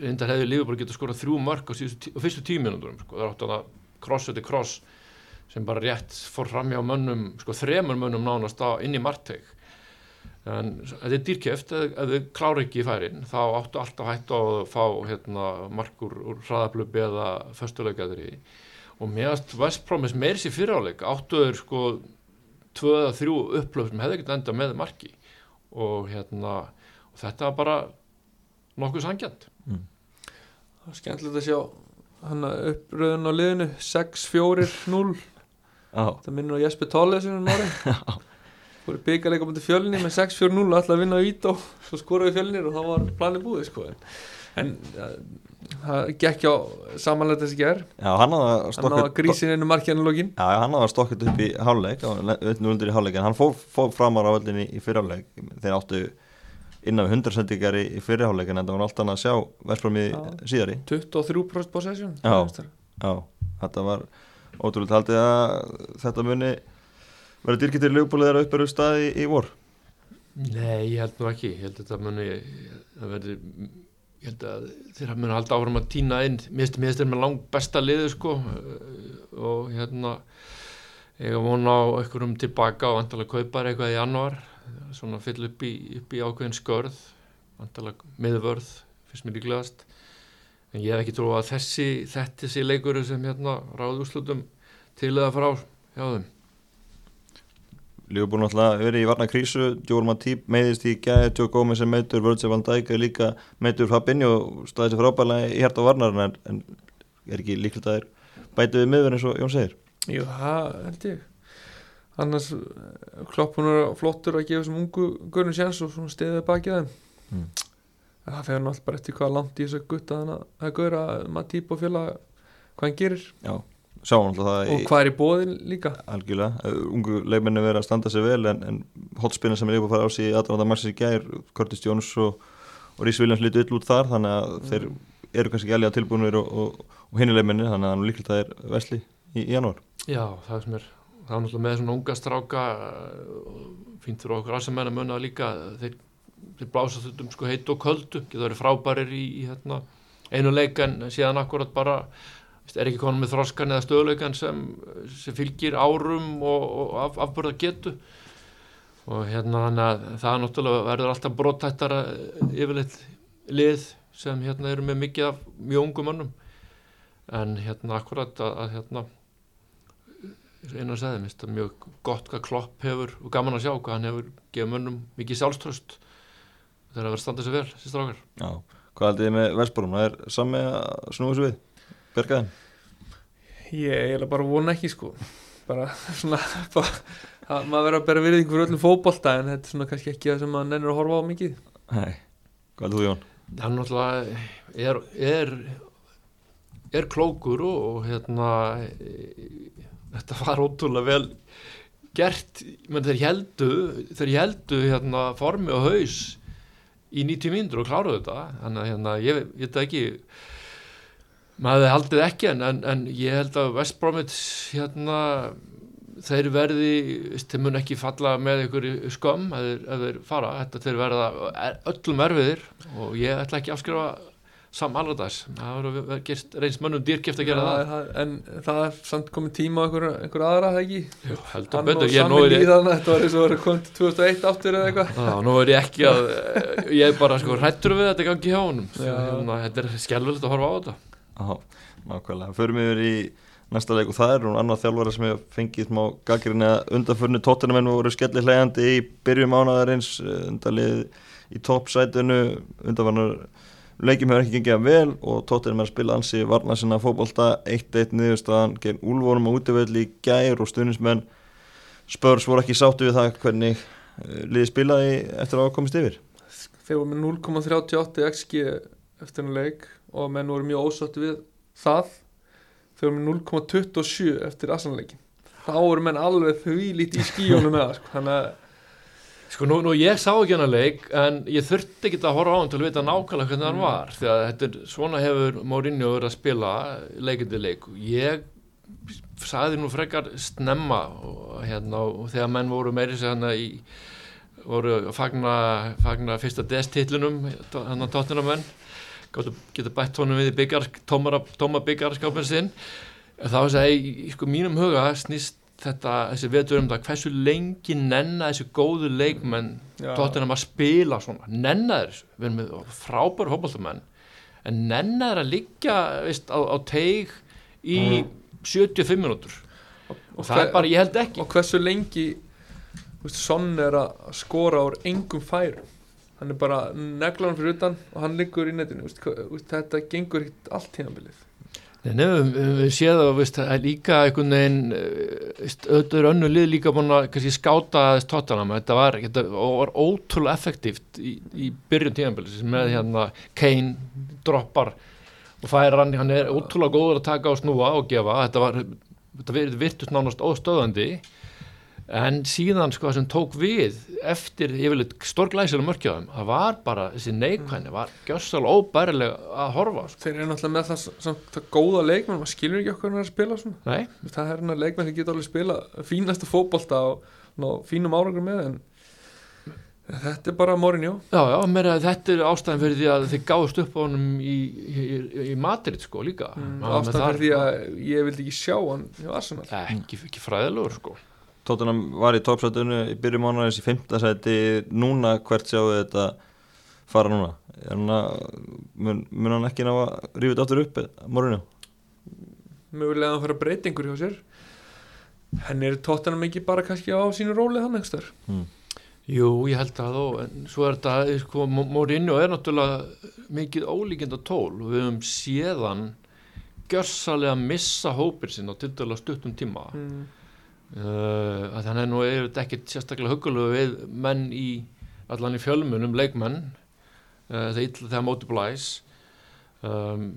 reyndar hefði bara getað skorað þrjú mörg á, síðustu, á fyrstu tíminundunum sko. það er átt að kross eftir kross sem bara rétt fór fram hjá mönnum sko þremur mönnum nánast á, inn í margteik en þetta er dýrkjöft ef, þið klára ekki í færin þá áttu alltaf hættu á að fá hérna, markur úr hraðablöpi eða föstuleikaðri og meðast West Promise meir sér fyriráleik áttu þeir sko tvö eða þrjú upplöf sem hefði ekkert enda með marki. Og hérna og þetta var bara nokkuð sangjant það er skemmtilegt að sjá hann uppröðun á liðinu. 6-4-0 Já, það minnur á Jesper Tolle sem hann í byggarleika mútið fjölni með 6-4-0 alltaf að vinna á ít og svo skoraði fjölnir og þá var planið búið sko. En, en ja, það gekk á samanlega þessi ger Já, hann náða grísin einu markjarni lókin Já, hann hafði stokkað upp í hálfleik öllum undir í hálfleik en hann fór, fór framar á öllinni í fyrirháleik þeir áttu innan við 100 sendingar í, fyrirháleik en þetta var allt annað að sjá Já. síðari. 23% possession Já. Já, þetta var ótrúlega haldið að þetta muni verið dyrkitir ljúbúlegar upp eru staði í, vor? Nei, ég held nú ekki. Ég held að þetta muni það verður ég held að þeirra muni halda áfram að týna inn. Mér finnst þeir með lang besta liðu sko. Og hérna ég vona á einhverjum tilbaka og vantalega kaupar eitthvað í januar svona fyll upp í, upp í ákveðin skörð vantalega miðvörð finnst mér líklegast. En ég hef ekki trú að þessi þetta sé leikur sem hérna ráðu úrslutum til eða frá hjá þeim Ljúbúl náttúrulega verið í varna krísu Jór Matip meiðist í gæði Joe Gómez sem meitur Virgil van Dijk er líka meitur Fabinho staðið sér frábælega í hérta varnar en, en er ekki líklegt að þeir bætu við miður eins og Jón segir? Jú, það held ég. Annars kloppunar flottur að gefa þessum ungu görnum sjans og stiðið bakið þeim. Mm. það fer náttúrulega bara eftir hvað langt í þessu gutta þannig að gauðra maður típ og fjöla hvað hann gerir. Já, sáum alltaf það og hvað er í bóðin líka? Algjörlega, Uh, ungu leikmenni verið að standa sig vel en, en hotspinna sem er líka að fara á sig í aðranda Maxis í gær, Curtis Jones og, og Rhys Williams litur öll út þar þannig að þeir eru kannski ekki alveg tilbúinir og, og, og hinni leikmenni þannig að líklega það er vesli í, í janúar. Já, það sem er það er náttúrulega með svona unga stráka fínt fyrir okkur aðsamenn að munna líka þeir, þeir blása þuttum sko heit og köldu geta verið frábærir í, í hérna, einu leik en síðan akkurat bara er ekki konum með þroskan eða stöðleikan sem, sem fylgir árum og, og af, afbörða getu og hérna þannig að það náttúrulega verður alltaf brottættara yfirleitt lið sem hérna eru með mikið af mjög ungum mönnum. En hérna akkurat að, að hérna einu að segja, mér finnst það mjög gott hvað Klopp hefur og gaman að sjá hvað hann hefur gefið mönnum mikið sjálfströst þegar að vera standað sér vel, sér strákar Já, hvað haldið þið með Vestbróum? Það er sami að snúa þessu við Björgaðin? ég er eiginlega bara vona ekki sko. Bara svona bara, að maður verður að bera virðing fyrir öllum fótbolta en þetta er svona kannski ekki það sem maður nennir að horfa á mikið. Nei, hvað haldið þú Jón? hann náttúrulega er, er er klókur og, og hérna e, þetta var ótrúlega vel gert, menn þeir heldu þeir heldu hérna formi og haus í 90 mínútur og kláruðu þetta, þannig að hérna ég, ég veit það ekki maður haldið ekki en, en, en ég held að West Bromwich hérna þeir verði, þeir mun ekki falla með ykkur skömm ef þeir, ef þeir fara, þetta þeir verða er, öllum erfiðir og ég ætla ekki að afskrifa Sam Allardyce, það verður gerst reyns mönnum dýrkjöft að gera Já, það. en það er samt komið tíma einhver, einhver aðra það ekki? Jú, heldur hann betur, og ég nú Sami er ég líðan þetta var eins og verið komið til 2001 aftur eða eitthvað. Já, nú er ég ekki að ég er bara sko hrættur við þetta gangi hjá honum. Hérna, þetta er skelvilegt að horfa á þetta Já, nákvæmlega. Förum yfir í næsta leik og það er hún annar þjálfara sem hefur fengið smá gaggrinn eða undanförnu. Tóttunamenn voru skelli hlægandi í byrjum ánaðarins undarlið í toppsætinu. Undanfarnar leikjum hefur ekki gengið að vel og tóttunum er að spila ansi varna sinna fótbolta 1-1 niðurstaðan gegn úlvorum á útvöldi í gær og stuðnismenn spörs voru ekki sáttu við það hvernig eh, liðið spilaði eftir að komist yfir. Þeir voru með 0,38 XG eftir en leik og menn voru mjög ósátt við það. Þeir voru með 0,27 eftir aðsannleikin þá voru menn alveg því lítið í skíjónu með það sko. þannig að Sko nú, nú ég sá ekki hana leik en ég þurfti ekki að horfa á hann til að vita nákvæmlega hvernig hann var því að þetta svona hefur Mourinho verið að spila leikindi leik. Ég sagði nú frekar snemma og, hérna, og þegar menn voru meiri sér hana í voru að fagna, fagna fyrsta DS-titlunum hann að tóttina geta bætt honum við í byggar, tóma, tóma byggarskapin sinn. Þá segi sko mínum huga snýst þetta, þessi vetur um það hversu lengi nenna þessi góðu leikmenn Já. tóttina að spila svona. Nenna þessu, við erum með frábæru fótballtamenn en nenna þeir að liggja veist, á, á teig í 75 minútur og það er bara, ég held ekki. og hversu lengi veist, Sonn er að skora úr engum færum hann er bara neglan fyrir utan og hann liggur í netinu. Veist, veist, þetta gengur ekkert allt tímabilið. Nei, við séum það, veist, er líka einhvern veginn, eh, auðvitað er önnu lið líka búin að skáta þess tóttanam, þetta var, var ótrúlega effektíft í, í byrjun tíðanbili með hérna Kane droppar og fær hann, hann er ótrúlega góður að taka á snúa og gefa, þetta þetta virtust nánast óstöðandi en síðan sko það sem tók við eftir yfirleitt stórglæsilega mörkjaðum það var bara, þessi neikvæðni var gjössalega óbærilega að horfa sko. Þeir eru náttúrulega með það, samt, það góða leikmenn maður skilur ekki okkur hann að spila svona. Nei, það er hérna leikmenn sem getur alveg spila fínasta fótbolta og ná fínum árangur með en þetta er bara Mourinho. Já, já, meira að þetta er ástæðan fyrir því að þið gáðust upp á honum í, í, í, í Madrid sko líka. Mm, Hann ástæðan fyrir því að ég vildi ekki sjá hann hjá Arsenal. Ekki, ekki fræðilegur sko Tottenham var í toppsætunu í byrju mánuðis í fymta sæti. Núna hvert sjáu þetta fara núna? Erna, mun, mun hann ekki ná að rífa þetta aftur upp morgunni mögulega að hann fara breytingur hjá sér. Henni er tóttanum ekki bara kannski á sínu róli hann ekstar mm. Jú, ég held að þó, en svo er þetta, sko, Mourinho er náttúrulega mikið ólíkinda tól og við höfum séðan gjörsalega missa hópir sinn á til dæla stuttum tíma. Mm. Uh, að þannig nú er þetta ekkit sérstaklega hugulegu við menn í allan í fjölmunum leikmenn uh, það illa þegar móti blæs. Um,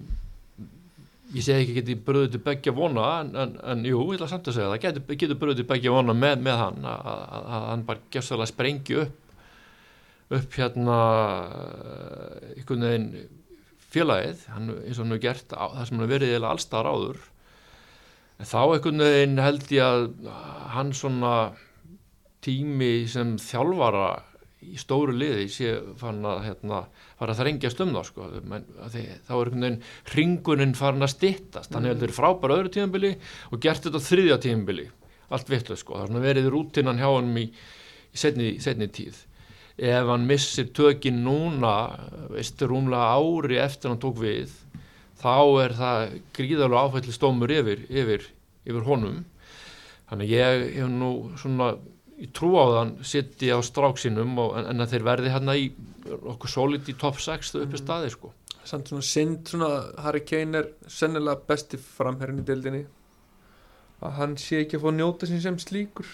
ég segi ekki getið bröðið til begja vona en, en, en jú, ég ætla samt að segja það. Getur, getur bröðið til begja vona með, með hann að, að, að hann bara gefsarlega sprengi upp upp hérna uh, einhvern veginn félagið, hann eins og hann hefur gert á, það sem hann hefur verið eða allstar áður en þá einhvern veginn held ég að hann svona tími sem þjálfara í stóru liði sé fann að hérna, fara að þrengjast um það sko. Þá er einhvern veginn ringunin farin að stittast hann hefur frábæra öðru tíðanbili og gert þetta þriðja tíðanbili allt vitlu sko, það er verið rútinan hjá hann í, í setni, setni tíð. Ef hann missir tökin núna veist, rúmlega ári eftir hann tók við þá er það gríðarlega áfælli stómur yfir, yfir, yfir honum. Þannig ég hef nú svona í trú á þann sitti á stráksinum og, en, en að þeir verði hérna í okkur solid í top 6 uppi staði sko. Samt svona synd svona Harry Kane er sennilega besti framherrin í deildinni. Að hann sé ekki að fá njóta sín sem slíkur.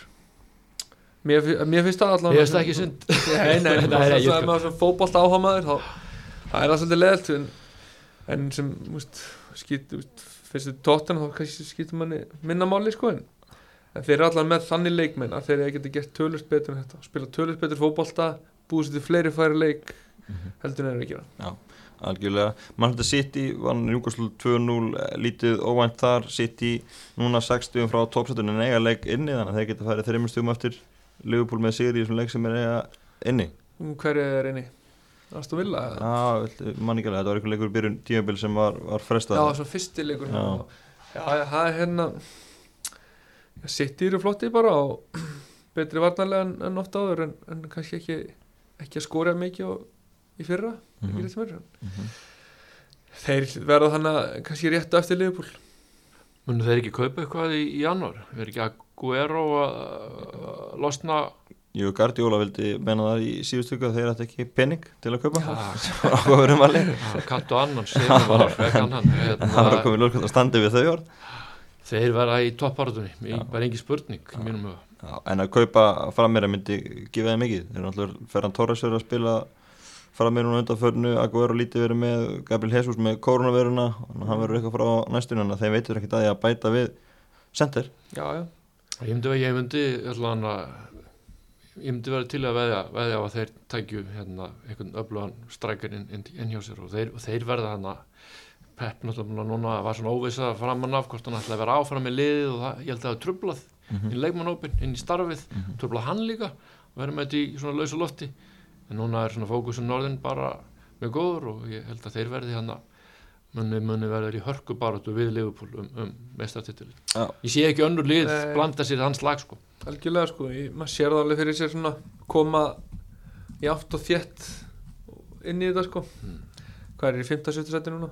Mér, mér finnst það allan ég veist ekki synd. Nei, nei, það er svona fótbolt áhamaður þá það er það svolítið leðalt en, en sem, skýt þið tóttan þá kannski skýtur manni minna máli sko en, en þeir eru allan með þannig leikmenn að þeir geta gert tölust betur en þetta. Spila tölust betur fótbolta búið sér til fleiri færi leik heldur en þeir eru að gera. Algjörlega, Manchester City vann Newcastle 2-0 eh, lítið óvænt þar. City núna 60 frá toppsættunni en eiga leik inni þannig að þeir geta færið þreymur stugum eftir Liverpool með Sigri í þessum leik sem er eiga inni. Um hverju er inni Aston Villa? Já, mann ekki alveg, þetta var einhver leikur í byrjun tímabil sem var, var frestað Já, svo fyrsti leikur Já. Það er hérna Sitt eru flotti bara og betri varnarlega en, en oft áður en, en kannski ekki, ekki að skora mikið og, í fyrra mm. -hmm. Mhm. Þeir verða þannig að kannski réttu eftir Liverpool Munu þeir ekki kaupa eitthvað í, í janúar? Er ekki að að losna? Jú, Guardiola vildi menna það í síðustu ykkur að þeir ætti ekki pening til að kaupa. Að leik katt og annan, var hann. það var Hérna, komið lókvæmt að standi við þau orð. Þeir verða í topparöðunni, Já. bara engin spurning, í. Já, en að kaupa fram mér að myndi gefa þeim mikið. Þeir náttúrulega Ferran Torres er að spila fram mér núna undanförnu Aguero lítið verið með Gabriel Jesus með koronaviruna hann verður eitthvað frá næstunni en þeim veitur ekkert að því að bæta við center. Já, já, Ég myndi, ég myndi, að, ég myndi vera til að veðja, veðja á að þeir tækju hérna einhvern öflugan strækir inn, inn, inn hjá sér og þeir, og þeir verða hann Pepp náttúrulega núna var svona óvisa framan af hvort hann ætlaði að vera áfram í liðið og það, ég held að það hafa trublað Mhm. inn í leikmannópin, inn í starfið, Mhm. trublað hann líka og verður með þetta í svona lausu lofti en núna er svona fókusun norðin bara mjög góður og ég held að þeir verði hann munni, munni verður í hörku baráttu við Liverpool um, um mestartitilin. Já. Ég sé ekki önnur lið Nei. blanda sér hans lag sko. Algjörlega sko ég, maður sér það alveg fyrir sér svona koma í átt og þétt inn í þetta sko. Mm. hvað er í 15-17 seti núna?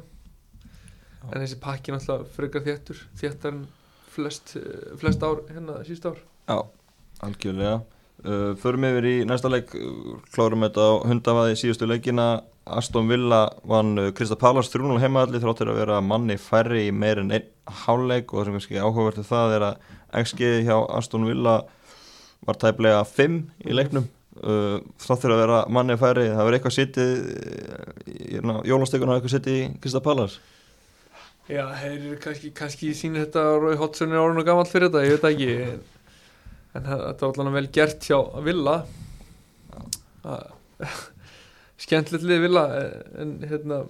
En þessi pakki náttúrulega frekar þéttur þéttar en flest, eh, flest ár hérna síst ár. Já, algjörlega. Uh, Förum yfir í næsta leik uh, Klárum þetta á hundavaði síðustu leikina Aston Villa vann Krista Pallas 3-0 heimaðalli þráttur að vera manni færri í meir en einn háleik og það sem kannski áhugavertu það er að XG hjá Aston Villa var tæplega 5 í leiknum. Uh, þráttur að vera manni færri það verður eitthvað sittið í jólastökun á eitthvað sittið í Krista Pallas Já, þeir eru kannski, kannski sína þetta Rói Hotsson er orðin og gammal fyrir þetta, ég veit ekki en, en þetta var alveg vel gert hjá Villa skemmtilegt lið Villa en hérna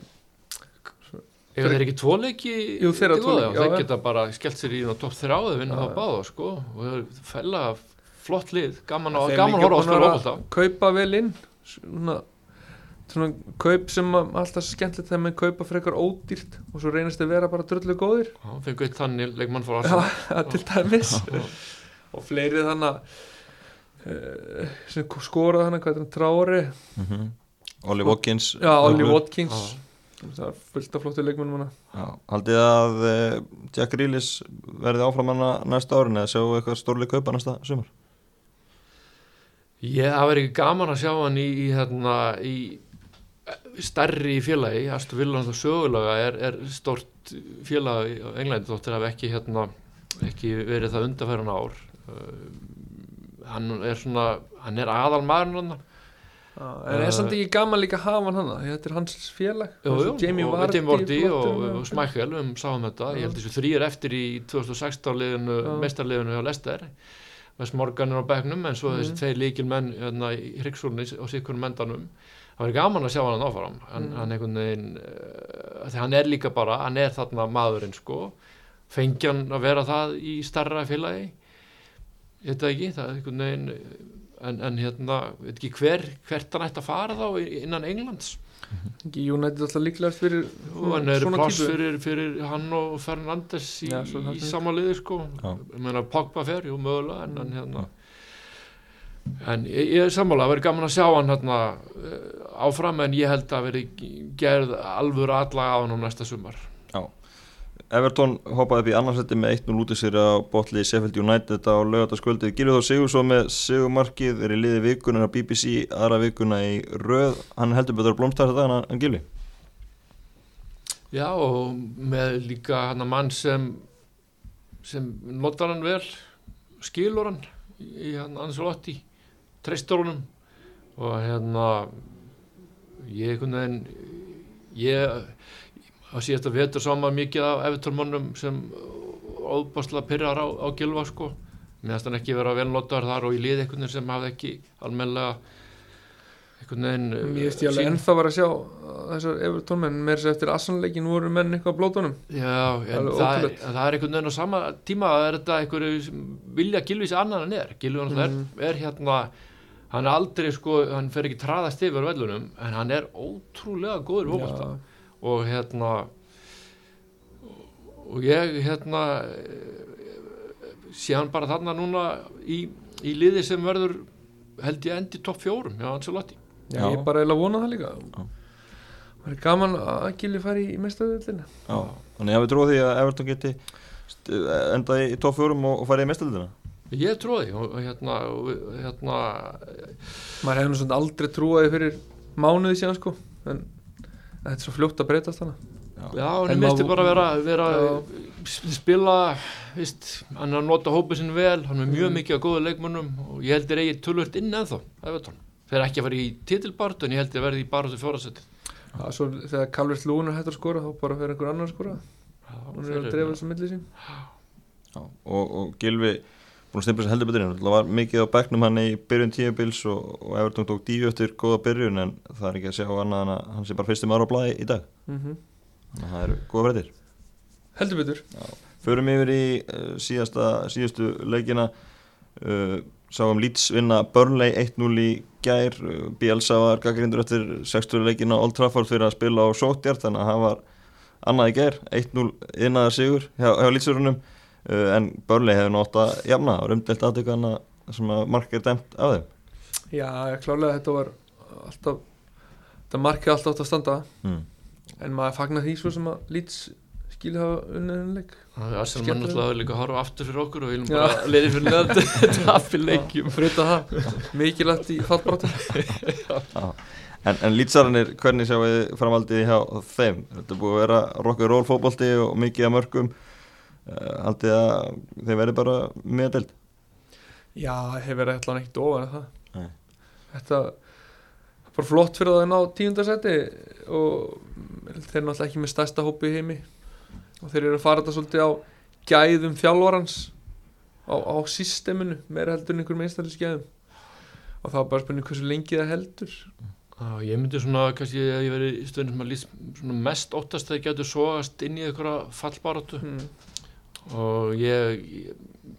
Ef þeir ekki tvoleiki Jú, þeirra tvoleiki, þeir geta bara skellt sér í top 3 áður vinna þá báða sko. Og þeir fæla flott lið, gaman að gaman að horfa á spila ofalda Kaupa vel inn svona, svona kaup sem alltaf skemmtilegt þegar maður kaupa frekar ódýrt og svo reynast þeir vera bara dröllu góðir. Já, fengu eitt þannig leikmann fór að Já, til dæmis. Og fleiri þannig uh, sem skoraði þannig hvað er það trári mm -hmm. Ollie Watkins. Já, Ollie Watkins. Það er fullt af flottu leikmennum Haldið að uh, Jack Reelis verði áfram hana næsta árin eða sjáu eitthvað stórleik kaupa næsta sumar? Ég, það verður ekki gaman að sjá hann í, í, hérna, í stærri félagi, Astu Villand og sögulega er, er stort félagi á Englandi þóttir að ekki, hérna, ekki verið það undarfæran ár. Uh, hann er svona hann er aðal maður hann En er samt ekki gaman líka að hafa hann hann þetta er hans félag. Jú, jú, Jamie Vardy, Vardy og, og Smækkel við sáum þetta, ég held þessu þrýr eftir í 2016 liðinu, mestarliðinu hjá Lester West Morgan er á begnum en svo mm. þessi tvei líkil menn hérna, í Hryggsúrni og sikkunum mendanum. Það verður gaman að sjá hann áfram. Hann, mm. hann, veginn, uh, hann er líka bara, hann er þarna maðurinn sko, fengjan að vera það í starra félagi? Ég veit það ekki. Það er einhvern veginn en, en hérna, veit ekki hver hvert hann ætti að fara þá innan Englands? Ekki United alltaf líklegast fyrir og hann er pláss fyrir, fyrir hann og Fernandes í, ja, í samanliði sko. Ég meina Pogba fer, jú mögulega en, en hérna. En ég, ég er sammála, það verður gaman að sjá hann hérna áfram en ég held að veri gerð alvur allag á hann á næsta sumar. Já Everton hoppaði upp í annarsætti með 1-0 út í sér á botli Sheffield United á lögataskvöldið. Gilur þá Sigur svo með Sigurmarkið, er í liði vikunar á BBC, aðra vikuna í röð. Hann heldur betur að blómstæða þetta en, en Gilvi? Já og með líka hann að mann sem, sem notar hann vel, skilur hann í hann Anselotti, treystur honum og hérna ég veginn, ég að síðast að vetur saman mikið af eftirmannum sem óbáslega pyrrar á, á gilva sko. Meðan þann ekki vera velnóttar þar og í lið einhvern veginn sem hafði ekki almenlega einhvern veginn Mér veist ég alveg ennþá var að sjá þessar eftirtónmenn með þess eftir assanleikin voru menn eitthvað á blótunum. Já, en það, það er einhvern veginn á sama tíma að þetta einhverju vilja gilvis annan en er. Gilvi mm. er, er hérna hann aldrei sko, hann fer ekki traðast yfir velunum en hann er ótrúlega góður hópasta og hérna og ég hérna sé hann bara þarna núna í, í liði sem verður held ég endi topp fjórum hjá Ancelotti. Já, ég bara eða vona það líka. Það er gaman að Gili fari í mestöðuðlina Já, þannig að við trúum því að Everton geti endað í topp fjórum og, og fari í mestöðuðlina Ég trúi og hérna, hérna maður hefði svona aldrei trúaði fyrir mánuði síðan sko. En þetta er svo fljótt að breytast þannig Já, hann misti bara vera, vera spila, víst, hann er að nota hópið sinn vel, hann er mjög mm. mikið á góða leikmönnum og ég held er eigið tölvört inn eða þá, þeir ekki að vera í titilbart en ég held er að verði í barðu fjórasetti Já, svo þegar Calvert Lúnar hættur að skora þá bara fyrir einhver annar að skora. Hann er að drefa þessu millið sín. Já, og, og Gilvi búin að stimpla sér heldur betur það var mikið á begnum hann í byrjun tíubils og, og Everton tók díu eftir góða byrjun en það er ekki að sjá annað en að hann sé bara fyrstum ára á blæði í dag. Mm -hmm. þannig að það eru góða breytir heldur betur. Förum yfir í uh, síðasta síðustu leikina. Uh, sáum Leeds vinna Burnley 1-0 í gær. Uh, Bielsa var gaggrindur eftir 60 leikina Old Trafford fyrir að spila á sótjart þannig að það var annað í gær. 1-0 innaðar sigur hjá, hjá Leedsverunum en Börli hefur nátt að jafna. Og umdelt aðtökana sem að mark er dæmt af þeim. Já, klálega þetta var alltaf þetta markið alltaf átt að standa. Mm. en maður fagnar því svo sem að Leeds skilja hafa unniðinleik Það er sem mann alltaf líka að horfa aftur fyrir okkur og viljum Já. bara leiði fyrir neðan tapir leikjum. Frita það, mikilvægt í fallbrátum En, en lýtsarannir, hvernig sjáu þið framaldið hjá þeim? Þetta er búið að vera rock'n'roll fótbolti og mikið að mörgum Haldið að þeir verði bara meðdelt Já, hefur verið eitthvað ekkert ofan að það. Nei. Þetta er bara flott fyrir það að ná tíundarsæti og þeir eru náttúrulega ekki með stærsta hópi í heimi. Og þeir eru að fara þetta svolítið á gæðum þjálfarans á, á systeminu, meira heldur en einhverjum einstaklisgæðum og það var bara spurning hversu lengi það heldur. Já, ég myndi svona, kannski að ég veri í stöðunum sem að lýst mest óttast að ég getur sogast inn í einhverja fallbaratu hmm. Og ég, ég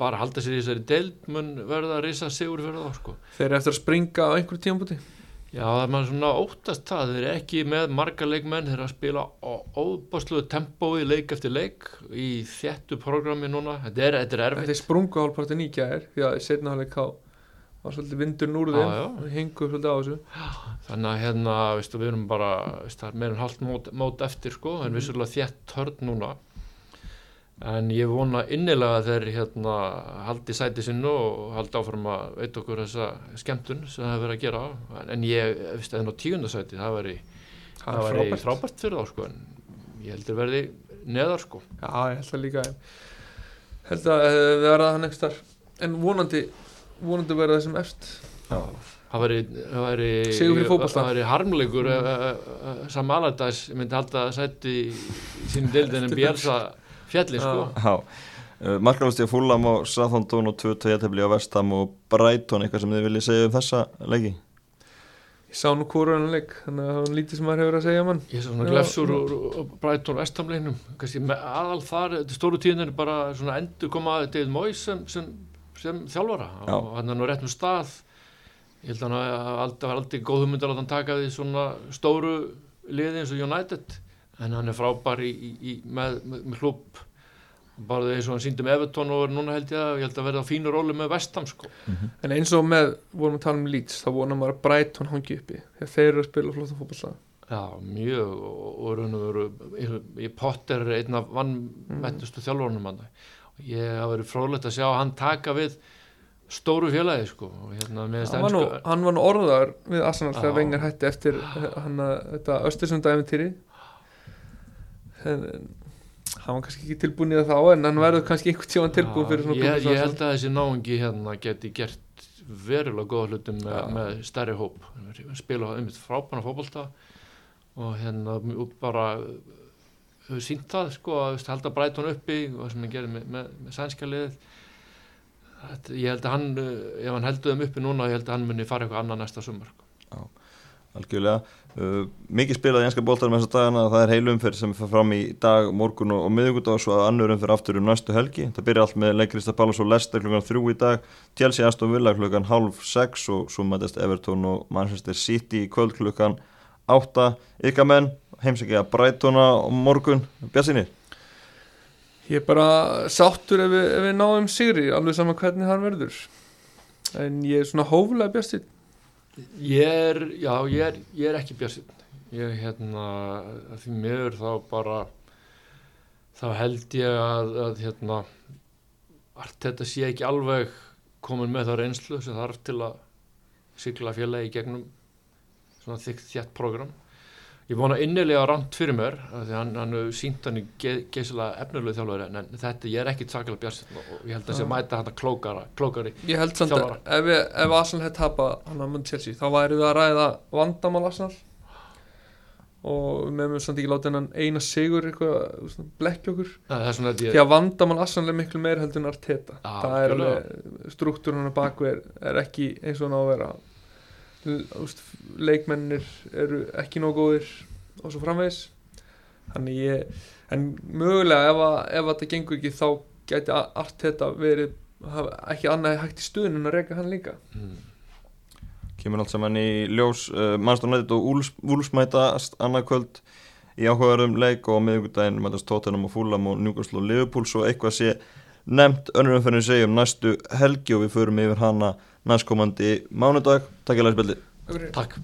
bara halda sér í þessari deild mun verða að risa sigur fyrir þá sko. Þeir eru eftir að springa á einhverjum tímabúti Já, það er maður svona óttast það, þeir eru ekki með marga leikmenn, þeir eru að spila á óbásluðu tempói leik eftir leik í þjættu programmi núna, þetta er, þetta er erfitt. Þeir sprungu hálfpartin í gæðir því að setna hálfleik á var svolítið vindur núr Já, þeim já. og hengu svolítið á þessu Þannig að hérna, veistu, við erum bara, veistu, er en halvt mót, mót eftir sko, en vissulega þjætt hörn núna. En ég vona innilega að þeir hérna haldi sæti sinnu og haldi áfram að veit okkur þessa skemmtun sem það hefur verið að gera. En, en ég, veistu, en á tíundasæti, það væri, það frábært. fyrir þá sko, en ég heldur verði neðar sko. Já, ég held að líka held að eh, við verða það next þar en vonandi, vonandi verða þessum Það væri, það væri, Sigur fyrir fótbolta. það væri harmleikur mm. Sam Allardyce myndi halda sæti í sínum deildin en Bjersa fjalli sko. Í að Fulham og Southampton og 2-2 jættefli á Vestham og Brighton, eitthvað sem þið viljið segja um þessa leiki? ég sá nú kóruðanleik þannig að það var lítið sem maður hefur að segja mann Ég er svona glefsur og, og Brighton vestamleinum, kannski með aðal þar þetta stóru tíðin er bara svona endur koma David Moyes sem, sem, sem þjálfara. Já. og hann er nú rétt með stað. Ég held að hann hafi aldrei, var aldrei góð hugmynd að láta hann taka því svona stóru liði eins og United en hann er frábær í, í, í, með, með, með klub bara eins og hann síndi með Everton og er núna held ég að ég held að verða á fínu róli með vestam sko. en eins og með, vorum að tala um Leeds þá vonar maður að Brighton hangi uppi þegar þeir eru að spila flottan fótballstað Já, mjög og, og raun og veru í Potter er einn af vannmettustu þjálfurunum hann og ég hafa verið frólægt að sjá hann taka við stóru félagi sko og hérna hann var, nú, hann var nú orðaður við Arsenal þegar. Vengar hætti eftir hann að þetta Östersunda æfintýri hann var kannski ekki tilbúin í það þá en hann verður kannski einhvern tíma tilbúin fyrir svona ég, ég held að þessi náungi hérna geti gert verulega góða hlutum með, með stærri hóp spila um frábæna fótbolta og hérna og bara hefur sínt það sko að veist, halda Brighton uppi og það sem hann gerir með, með, með sænska liðið Þetta, ég held að hann uh, ef hann heldur þeim uppi núna ég held að hann muni fara eitthvað annað næsta sumar sko. Algjörlega. Uh, mikið spilað í enska bóltar með þessa dagana, það er heilumferð sem fer fram í dag, morgun og, og miðugudag og annurum fyrir aftur um næstu helgi. Það byrja allt með leikrista Pallas og Leicester klukkan þrjú í dag, Chelsea Aston Villa klukkan halv sex og svo mætast Everton og Manchester City í kvöld klukkan átta. Ykkar menn, heimsækja Brightona og morgun, Bjarsinni. ég er bara sáttur ef við, ef við náum sigri alveg saman hvernig hann verður en ég er svona hóflega bjastin ég er, já, ég er, ég er ekki björnsinn ég hérna að því miður þá bara þá held ég að, að hérna allt þetta sé ekki alveg komin með það reynslu sem þarf til að sigla félagi í gegnum svona þykkt þjætt program ég vona innilega ránt fyrir mér af því hann, hann sínt hann í ge, geysilega efnulegu þjálfari en þetta ég er ekki sakalega björnsinn og ég held að sé Já. mæta hann klókara, klókari ég held samt að ef, ef Arsenal hefði tapað hann að mun Chelsea þá væri við að ræða vandamál Arsenal. Og við meðum samt ekki láta hennan eina sigur eitthvað blekki okkur. Það að ég því að vandamál Arsenal er miklu meir heldur en Arteta. Það er algjörlega. alveg struktúrun hann að baku er, ekki eins og hann á að vera leikmennir eru ekki nóg góðir og svo framvegis. Þannig ég en mögulega ef, að, ef þetta gengur ekki þá gæti A- Arteta verið ekki annað hægt í stuðun en að reyka hann líka. Mm. Kemur allt saman í ljós, uh, Manchester United og Wolves, Wolves mætast annað kvöld í áhugaðarum leik og á miðvikudaginn mætast Tottenham og Fulham og Newcastle og Liverpool. Svo eitthvað sé nefnt önnur umferðin segjum næstu helgi og við förum yfir hana næstkomandi mánudag. Takk ég að spildi. Takk